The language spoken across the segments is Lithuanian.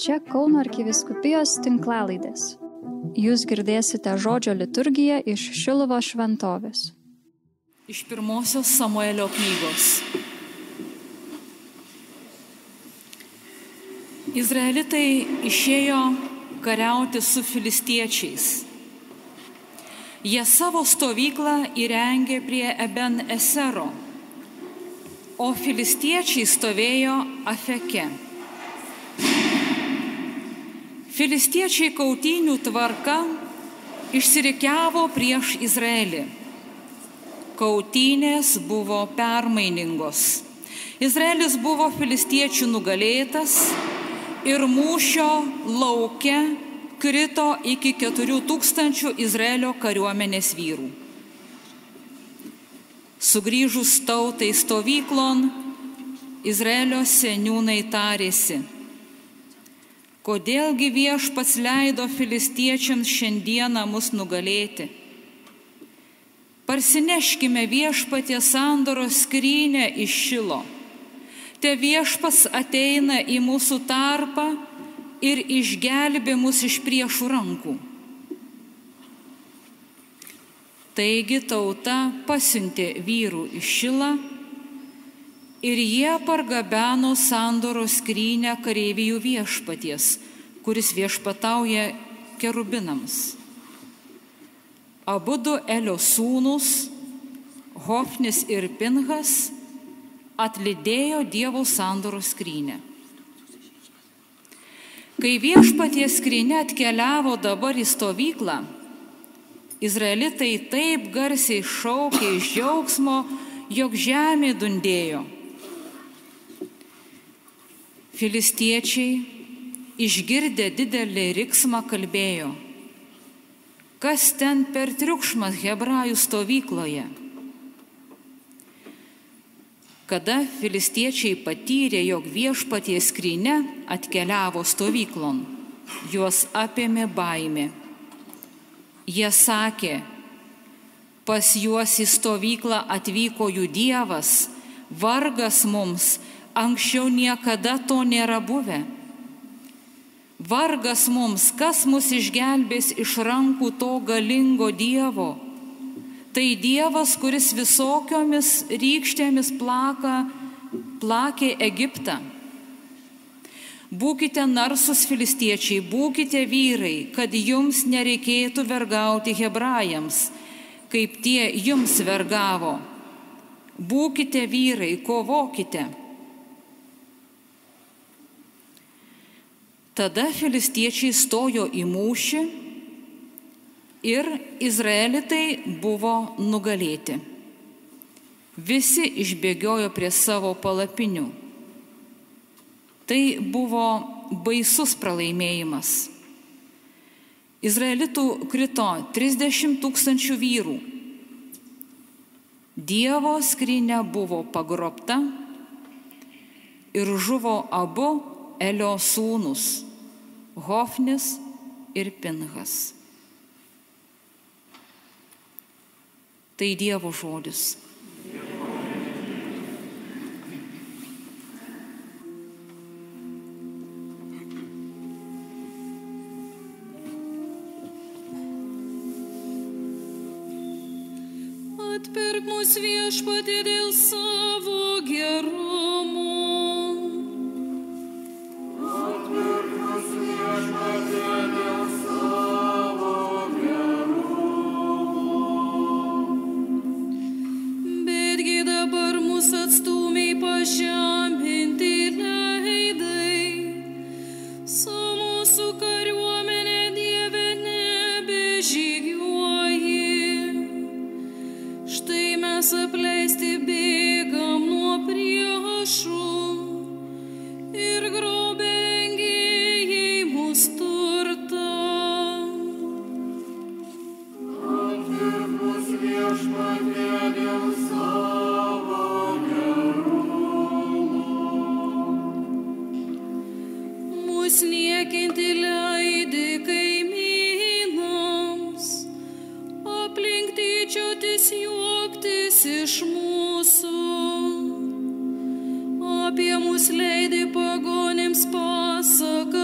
Čia Kauno arkiviskupijos tinklalaidės. Jūs girdėsite žodžio liturgiją iš Šilovo šventovės. Iš pirmosios Samuelio knygos. Izraelitai išėjo kariauti su filistiečiais. Jie savo stovyklą įrengė prie Eben Esero, o filistiečiai stovėjo Afeke. Filistiečiai kautynių tvarka išsirikiavo prieš Izraelį. Kautynės buvo permainingos. Izraelis buvo filistiečių nugalėtas ir mūšio laukia krito iki 4000 Izraelio kariuomenės vyrų. Sugrįžus tautai stovyklon, Izraelio seniūnai tarėsi, kodėlgi viešpats leido filistiečiams šiandieną mus nugalėti. Parsineškime viešpatie sandoros skrynę iš šilo te viešpas ateina į mūsų tarpą ir išgelbė mus iš priešų rankų. Taigi tauta pasiuntė vyrų iš šilą ir jie pargabeno sandoro skrynę kareivijų viešpaties, kuris viešpatauja kerubinams. Abu du Elio sūnus, Hofnis ir Pinhas, atlydėjo Dievo sandoros skrynę. Kai viešpaties skrynė atkeliavo dabar į stovyklą, Izraelitai taip garsiai šaukė iš džiaugsmo, jog žemė dundėjo. Filistiečiai išgirdę didelį riksmą kalbėjo, kas ten per triukšmas Hebrajų stovykloje. Kada filistiečiai patyrė, jog viešpatie skrinė atkeliavo stovyklon, juos apėmė baimė. Jie sakė, pas juos į stovyklą atvyko jų Dievas, vargas mums, anksčiau niekada to nėra buvę. Vargas mums, kas mus išgelbės iš rankų to galingo Dievo Tai Dievas, kuris visokiomis rykštėmis plaka, plakė Egiptą. Būkite narsus filistiečiai, būkite vyrai, kad jums nereikėtų vergauti hebrajams, kaip tie jums vergavo. Būkite vyrai, kovokite. Tada filistiečiai stojo į mūšį ir Izraelitai buvo nugalėti. Visi išbėgiojo prie savo palapinių. Tai buvo baisus pralaimėjimas. Izraelitų krito 30 tūkstančių vyrų. Dievo skrinė buvo pagrobta ir žuvo abu Elio sūnus - Hofnis ir Pinhas. Tai Dievo žodis. Mus viešpatė dėl šypčiotis, juoktis iš mūsų. Apie mus leidai pagonims pasaka.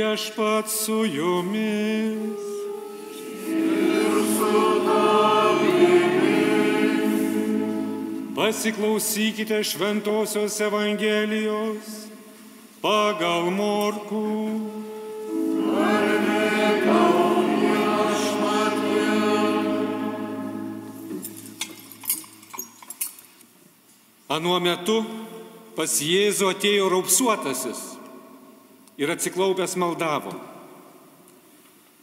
Viešpat su jumis. Pasiklausykite Šventojios Evangelijos pagal Morkų. Anuo metu pas Jėzų atėjo raupsuotasis ir atsiklaupęs maldavo.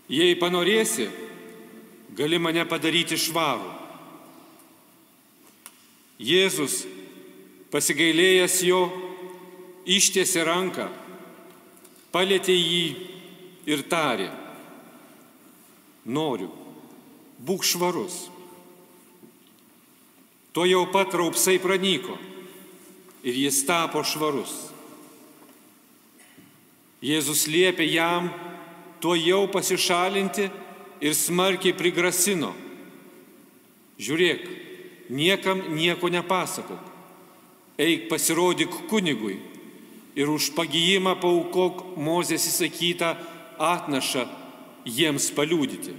Jei panorėsi, gali mane padaryti švarų. Jėzus, pasigailėjęs jo, ištiesė ranką, palėtė jį ir tarė, noriu, būk švarus. To jau pat raupsai pranyko ir jis tapo švarus. Jėzus liepė jam tuo jau pasišalinti ir smarkiai prigrasino. Žiūrėk, niekam nieko nepasakok. Eik pasirodyk kunigui ir už pagyjimą paukok Mozės įsakytą atnašą jiems paliūdyti.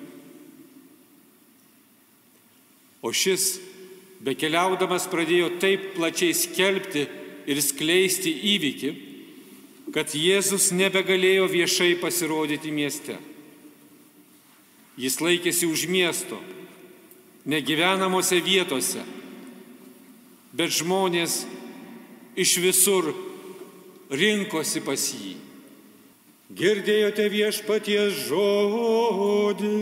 O šis, bekeliaudamas, pradėjo taip plačiai skelbti ir skleisti įvykį, kad Jėzus nebegalėjo viešai pasirodyti mieste. Jis laikėsi už miesto, negyvenamose vietose, bet žmonės iš visur rinkosi pas jį. Girdėjote viešpaties žodį.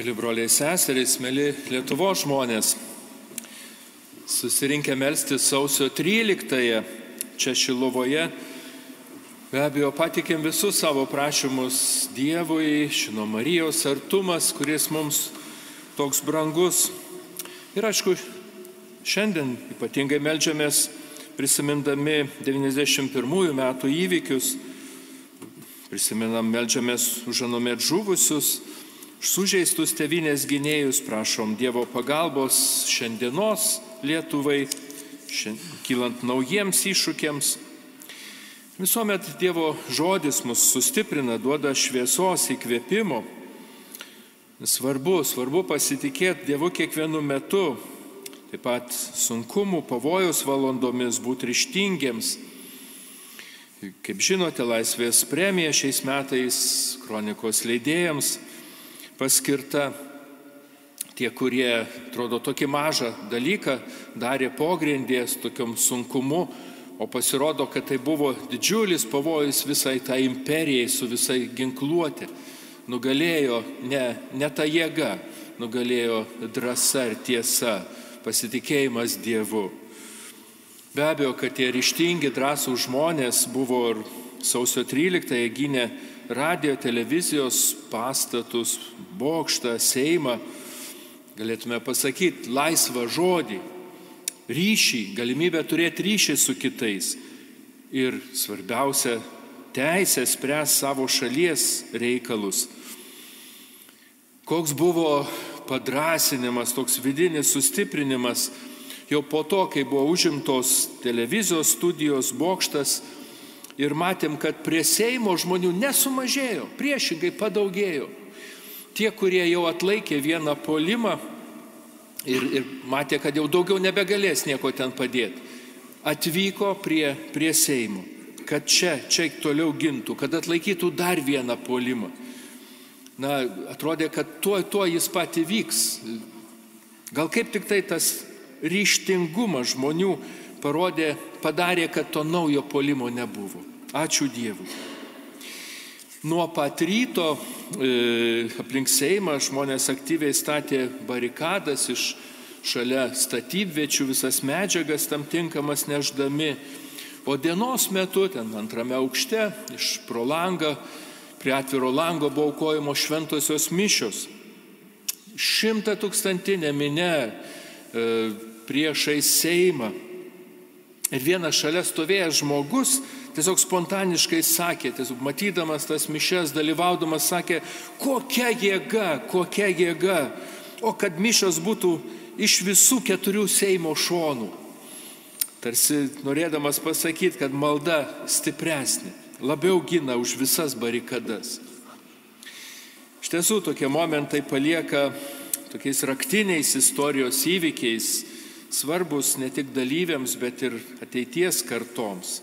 Mėly broliai seserys, mėly Lietuvo žmonės, susirinkę melstį sausio 13-ąją čia Šilovoje, be abejo patikėm visus savo prašymus Dievui, žino Marijos artumas, kuris mums toks brangus. Ir aišku, šiandien ypatingai melžiamės prisimindami 91 metų įvykius, prisiminam melžiamės už anuomet žuvusius, sužeistus tevinės gynėjus, prašom Dievo pagalbos šiandienos Lietuvai, šiandien, kylant naujiems iššūkiams. Visuomet Dievo žodis mus sustiprina, duoda šviesos įkvėpimo. Svarbu, svarbu pasitikėti Dievu kiekvienu metu, taip pat sunkumų, pavojus valandomis būti ryštingiems. Kaip žinote, laisvės premija šiais metais kronikos leidėjams paskirta. Tie, kurie, atrodo, tokį mažą dalyką darė pogrindės tokiam sunkumu, o pasirodo, kad tai buvo didžiulis pavojus visai tai imperijai su visai ginkluotė, nugalėjo ne, ne ta jėga, nugalėjo drąsa ir tiesa, pasitikėjimas Dievu. Be abejo, kad tie ryštingi, drąsų žmonės buvo ir sausio 13-ąją gynė radio, televizijos pastatus, bokštą, Seimą, galėtume pasakyti, laisvą žodį, ryšį, galimybę turėti ryšį su kitais ir svarbiausia, teisę spręs savo šalies reikalus. Koks buvo padrasinimas, toks vidinis sustiprinimas, jau po to, kai buvo užimtos televizijos studijos bokštas ir matėm, kad prie Seimo žmonių nesumažėjo, priešingai padaugėjo. Tie, kurie jau atlaikė vieną polimą ir, ir matė, kad jau daugiau nebegalės nieko ten padėti, atvyko prie, prie Seimo kad čia, čia toliau gintų, kad atlaikytų dar vieną polimą. Na, atrodė, kad tuo, tuo jis pati vyks. Gal kaip tik tai tas ryštingumas žmonių parodė, padarė, kad to naujo polimo nebuvo. Ačiū Dievui. Nuo pat ryto e, aplink Seimą žmonės aktyviai statė barikadas iš šalia statybviečių, visas medžiagas tam tinkamas neždami O dienos metu, ten antrame aukšte, iš pro langą, prie atviro lango buvo aukojimo šventosios mišios. Šimta tūkstantinė minė e, priešai Seimą. Ir vienas šalia stovėjęs žmogus tiesiog spontaniškai sakė, tiesiog matydamas tas mišes, dalyvaudamas, sakė, kokia jėga, kokia jėga. O kad mišos būtų iš visų keturių Seimo šonų tarsi norėdamas pasakyti, kad malda stipresnė, labiau gina už visas barikadas. Iš tiesų tokie momentai palieka tokiais raktiniais istorijos įvykiais, svarbus ne tik dalyviams, bet ir ateities kartoms.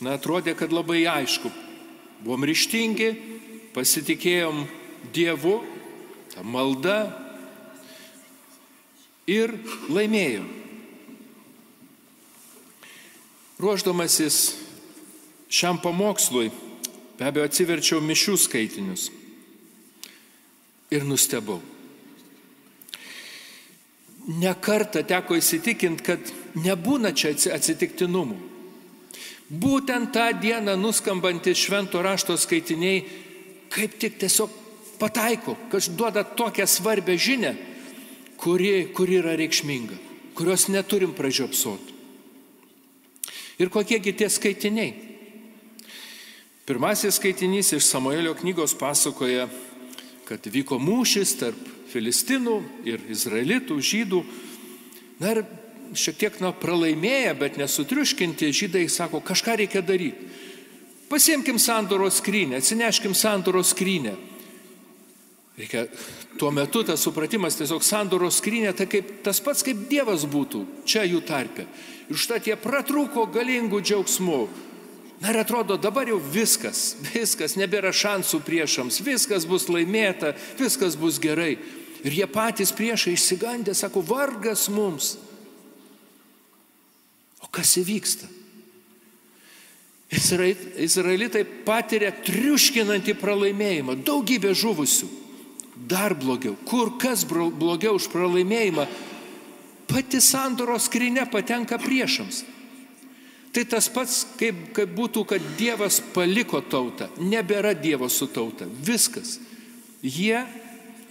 Na, atrodė, kad labai aišku, buvom ryštingi, pasitikėjom Dievu, tą maldą ir laimėjom. Ruoždamasis šiam pamokslui, be abejo, atsiverčiau mišių skaitinius ir nustebau. Nekartą teko įsitikinti, kad nebūna čia atsitiktinumų. Būtent tą dieną nuskambantys švento rašto skaitiniai kaip tik tiesiog pataiko, kad duoda tokią svarbę žinę, kuri, kuri yra reikšminga, kurios neturim pražiopsoti. Ir kokiegi tie skaitiniai? Pirmasis skaitinys iš Samuelio knygos pasakoja, kad vyko mūšis tarp filistinų ir izraelitų, žydų. Na ir šiek tiek na, pralaimėję, bet nesutriuškinti, žydai sako, kažką reikia daryti. Pasiemkim sandoros skrynę, atsineškim sandoros skrynę. Reikia, tuo metu tas supratimas tiesiog sandoros skrynė, tai kaip, tas pats kaip Dievas būtų čia jų tarpe. Ir štai jie pratrūko galingų džiaugsmų. Na ir atrodo, dabar jau viskas, viskas, nebėra šansų priešams, viskas bus laimėta, viskas bus gerai. Ir jie patys priešai išsigandė, sako, vargas mums. Kas įvyksta? Izraelitai patiria triuškinantį pralaimėjimą, daugybė žuvusių. Dar blogiau, kur kas blogiau už pralaimėjimą pati sandoros skrinė patenka priešams. Tai tas pats, kaip, kaip būtų, kad Dievas paliko tautą, nebėra Dievo su tauta, viskas. Jie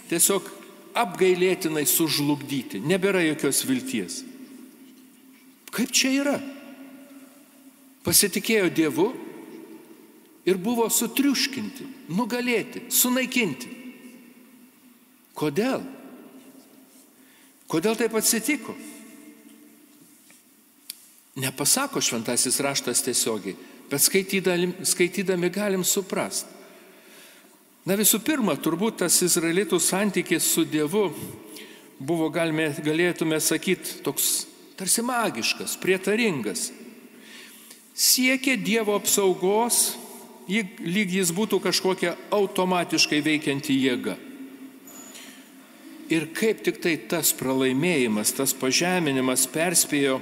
tiesiog apgailėtinai sužlugdyti, nebėra jokios vilties. Kaip čia yra? Pasitikėjo Dievu ir buvo sutriuškinti, nugalėti, sunaikinti. Kodėl? Kodėl taip atsitiko? Nepasako šventasis raštas tiesiogiai, bet skaitydami, skaitydami galim suprasti. Na visų pirma, turbūt tas izraelitų santykis su Dievu buvo, galime, galėtume sakyti, toks tarsi magiškas, prietaringas. Siekė Dievo apsaugos, lyg jis būtų kažkokia automatiškai veikianti jėga. Ir kaip tik tai tas pralaimėjimas, tas pažeminimas perspėjo,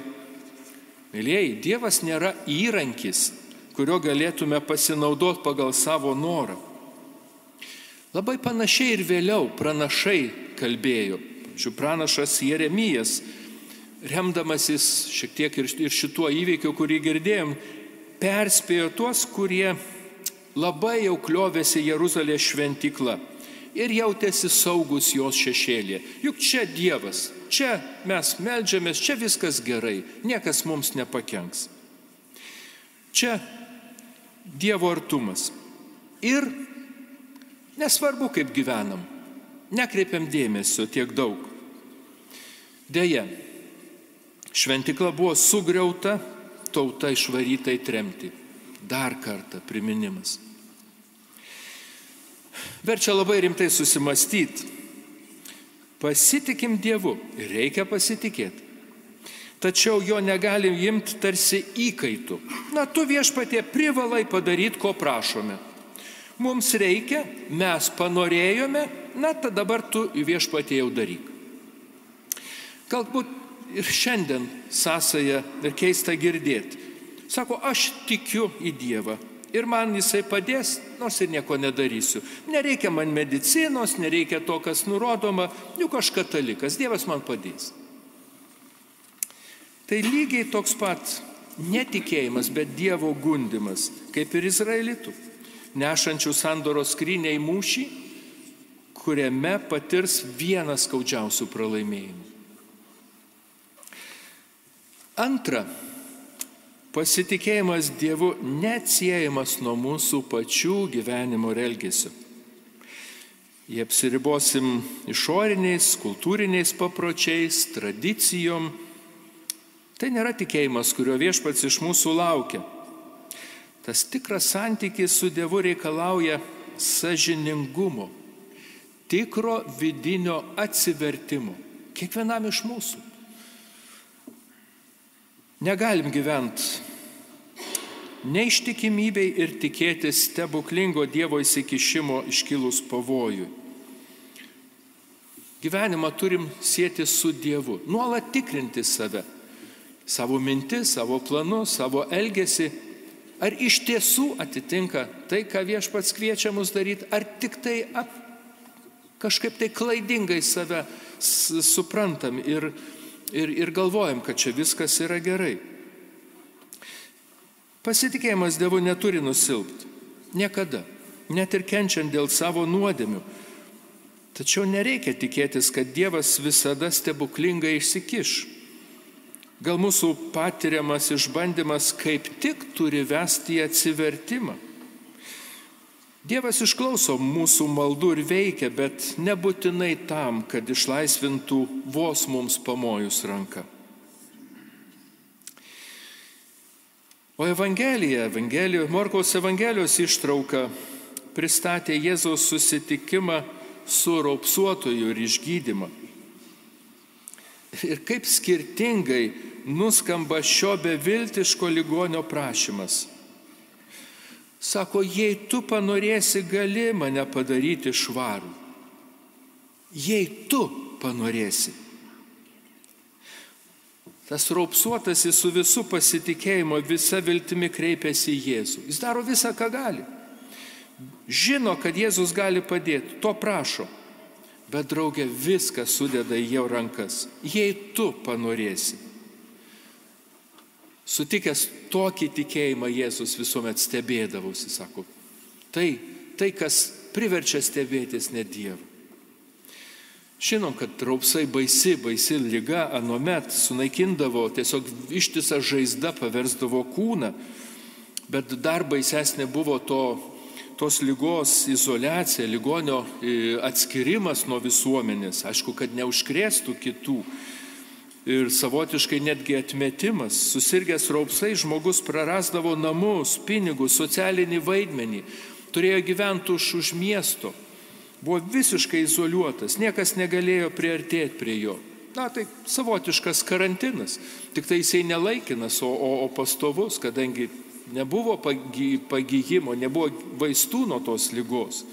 mėlyjei, Dievas nėra įrankis, kurio galėtume pasinaudoti pagal savo norą. Labai panašiai ir vėliau pranašai kalbėjo. Šių pranašas Jeremijas, remdamasis šiek tiek ir, ir šituo įvykiu, kurį girdėjom, perspėjo tuos, kurie labai jau kliovėsi Jeruzalės šventykla ir jautėsi saugus jos šešėlė. Juk čia Dievas, čia mes melžiamės, čia viskas gerai, niekas mums nepakenks. Čia Dievo artumas. Ir nesvarbu, kaip gyvenam, nekreipiam dėmesio tiek daug. Deja, šventikla buvo sugriauta, tauta išvaryta į tremtį. Dar kartą priminimas. Verčia labai rimtai susimastyti. Pasitikim Dievu ir reikia pasitikėti. Tačiau jo negalim imti tarsi įkaitų. Na, tu viešpatie privalai padaryti, ko prašome. Mums reikia, mes panorėjome, na, tada dabar tu viešpatie jau daryk. Galbūt ir šiandien sąsaja ir keista girdėti. Sako, aš tikiu į Dievą ir man jisai padės, nors ir nieko nedarysiu. Nereikia man medicinos, nereikia to, kas nurodoma, juk aš katalikas, Dievas man padės. Tai lygiai toks pat netikėjimas, bet Dievo gundimas, kaip ir izraelitų, nešančių sandoros skrynę į mūšį, kuriame patirs vienas skaudžiausių pralaimėjimų. Antra, pasitikėjimas Dievu neatsiejamas nuo mūsų pačių gyvenimo ir elgesio. Jie apsiribosim išoriniais, kultūriniais papročiais, tradicijom, Tai nėra tikėjimas, kurio viešpats iš mūsų laukia. Tas tikras santykis su Dievu reikalauja sažiningumo, tikro vidinio atsivertimo. Kiekvienam iš mūsų. Negalim gyventi neištikimybei ir tikėtis stebuklingo Dievo įsikišimo iškilus pavojui. Gyvenimą turim sėti su Dievu, nuolat tikrinti save savo mintis, savo planus, savo elgesį, ar iš tiesų atitinka tai, ką viešpats kviečia mus daryti, ar tik tai ap, kažkaip tai klaidingai save suprantam ir, ir, ir galvojam, kad čia viskas yra gerai. Pasitikėjimas Dievu neturi nusilpti. Niekada. Net ir kenčiant dėl savo nuodėmių. Tačiau nereikia tikėtis, kad Dievas visada stebuklingai išsikiš. Gal mūsų patiriamas išbandymas kaip tik turi vesti į atsivertimą. Dievas išklauso mūsų maldų ir veikia, bet nebūtinai tam, kad išlaisvintų vos mums pamojus ranką. O Evangelija, Evangelijos, Morkaus Evangelijos ištrauka pristatė Jėzaus susitikimą su raupsuotoju ir išgydymą. Ir kaip skirtingai nuskamba šio beviltiško ligonio prašymas. Sako, jei tu panorėsi, gali mane padaryti švarų. Jei tu panorėsi. Tas raupsuotasis su visų pasitikėjimu, visa viltimi kreipiasi į Jėzų. Jis daro visą, ką gali. Žino, kad Jėzus gali padėti, to prašo. Bet draugė viską sudeda į jo rankas. Jei tu panorėsi. Sutikęs tokį tikėjimą Jėzus visuomet stebėdavosi, sako. Tai, tai kas priverčia stebėtis ne Dievą. Žinom, kad raupsai baisi, baisi lyga anuomet sunaikindavo, tiesiog ištisą žaizdą paversdavo kūną, bet dar baisesnė buvo to, tos lygos izolacija, ligonio e, atskirimas nuo visuomenės, aišku, kad neužkrėstų kitų ir savotiškai netgi atmetimas. Susirgęs raupsai žmogus prarasdavo namus, pinigus, socialinį vaidmenį, turėjo gyventi už, už miesto, buvo visiškai izoliuotas, niekas negalėjo priartėti prie jo. Na, tai savotiškas karantinas, tik tai jisai nelaikinas, o, o, o pastovus, kadangi nebuvo pagyjimo, nebuvo vaistų nuo tos lygos.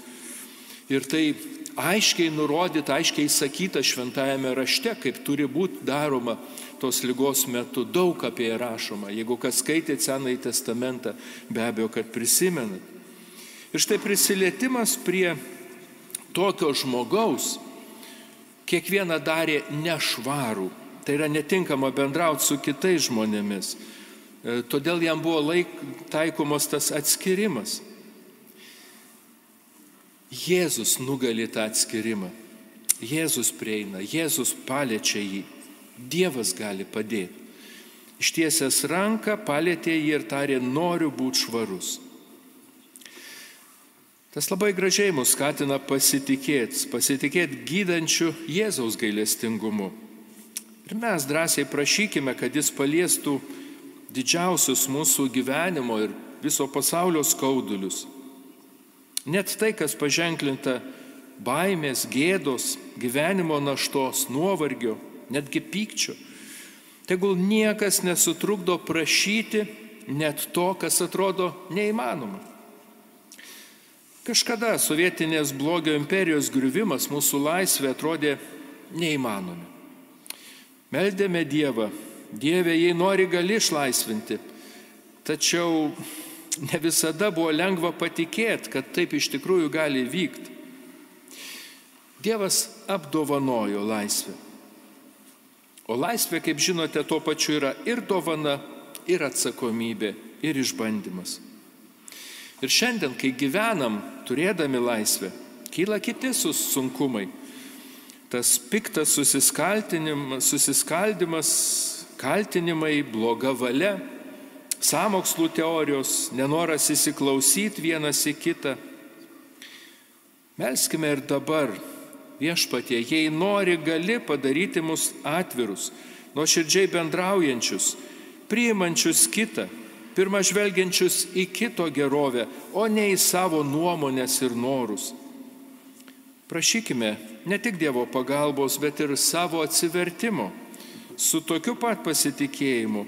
Ir tai aiškiai nurodyta, aiškiai įsakyta šventajame rašte, kaip turi būti daroma tos lygos metu. Daug apie ją rašoma. Jeigu kas skaitė Senąjį testamentą, be abejo, kad prisimenat. Ir štai prisilietimas prie tokio žmogaus kiekvieną darė nešvarų. Tai yra netinkama bendrauti su kitais žmonėmis. E, todėl jam buvo laik, taikomos tas atskirimas. Jėzus nugali tą atskirimą. Jėzus prieina, Jėzus paliečia jį. Dievas gali padėti. Ištiesęs ranką palėtė jį ir tarė, noriu būti švarus. Tas labai gražiai mus skatina pasitikėti, pasitikėti gydančių Jėzaus gailestingumu. Ir mes drąsiai prašykime, kad jis paliestų didžiausius mūsų gyvenimo ir viso pasaulio skaudulius. Net tai, kas paženklinta baimės, gėdos, gyvenimo naštos, nuovargio, netgi pykčio. Tegul niekas nesutrukdo prašyti net to, kas atrodo neįmanoma. Kažkada sovietinės blogio imperijos griuvimas mūsų laisvė atrodė neįmanomi. Meldėme Dievą, Dieve, jei nori, gali išlaisvinti. Tačiau ne visada buvo lengva patikėti, kad taip iš tikrųjų gali vykti. Dievas apdovanojo laisvę. O laisvė, kaip žinote, tuo pačiu yra ir dovana, ir atsakomybė, ir išbandymas. Ir šiandien, kai gyvenam turėdami laisvę, kyla kiti sunkumai. Tas piktas susiskaldimas, kaltinimai, bloga valia, samokslų teorijos, nenoras įsiklausyti vienas į kitą. Melskime ir dabar viešpatie, jei nori, gali padaryti mus atvirus, nuoširdžiai bendraujančius, priimančius kitą pirmą žvelgiančius į kito gerovę, o ne į savo nuomonės ir norus. Prašykime ne tik Dievo pagalbos, bet ir savo atsivertimo su tokiu pat pasitikėjimu,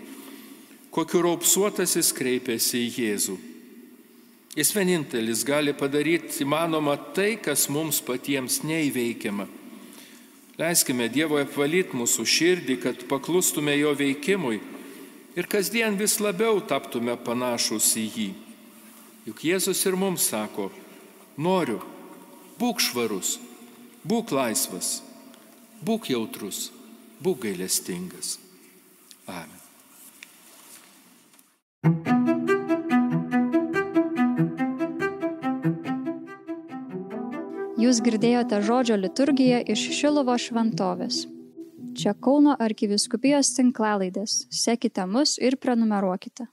kokiu raupsuotasis kreipėsi į Jėzų. Jis vienintelis gali padaryti įmanoma tai, kas mums patiems neįveikiama. Leiskime Dievo apvalyti mūsų širdį, kad paklustume jo veikimui ir kasdien vis labiau taptume panašus į jį. Juk Jėzus ir mums sako, noriu, būk švarus, būk laisvas, būk jautrus, būk gailestingas. Amen. Jūs girdėjote žodžio liturgiją iš Šilovo šventovės. Čia Kauno arkiviskupijos tinklalaidės. Sekite mus ir prenumeruokite.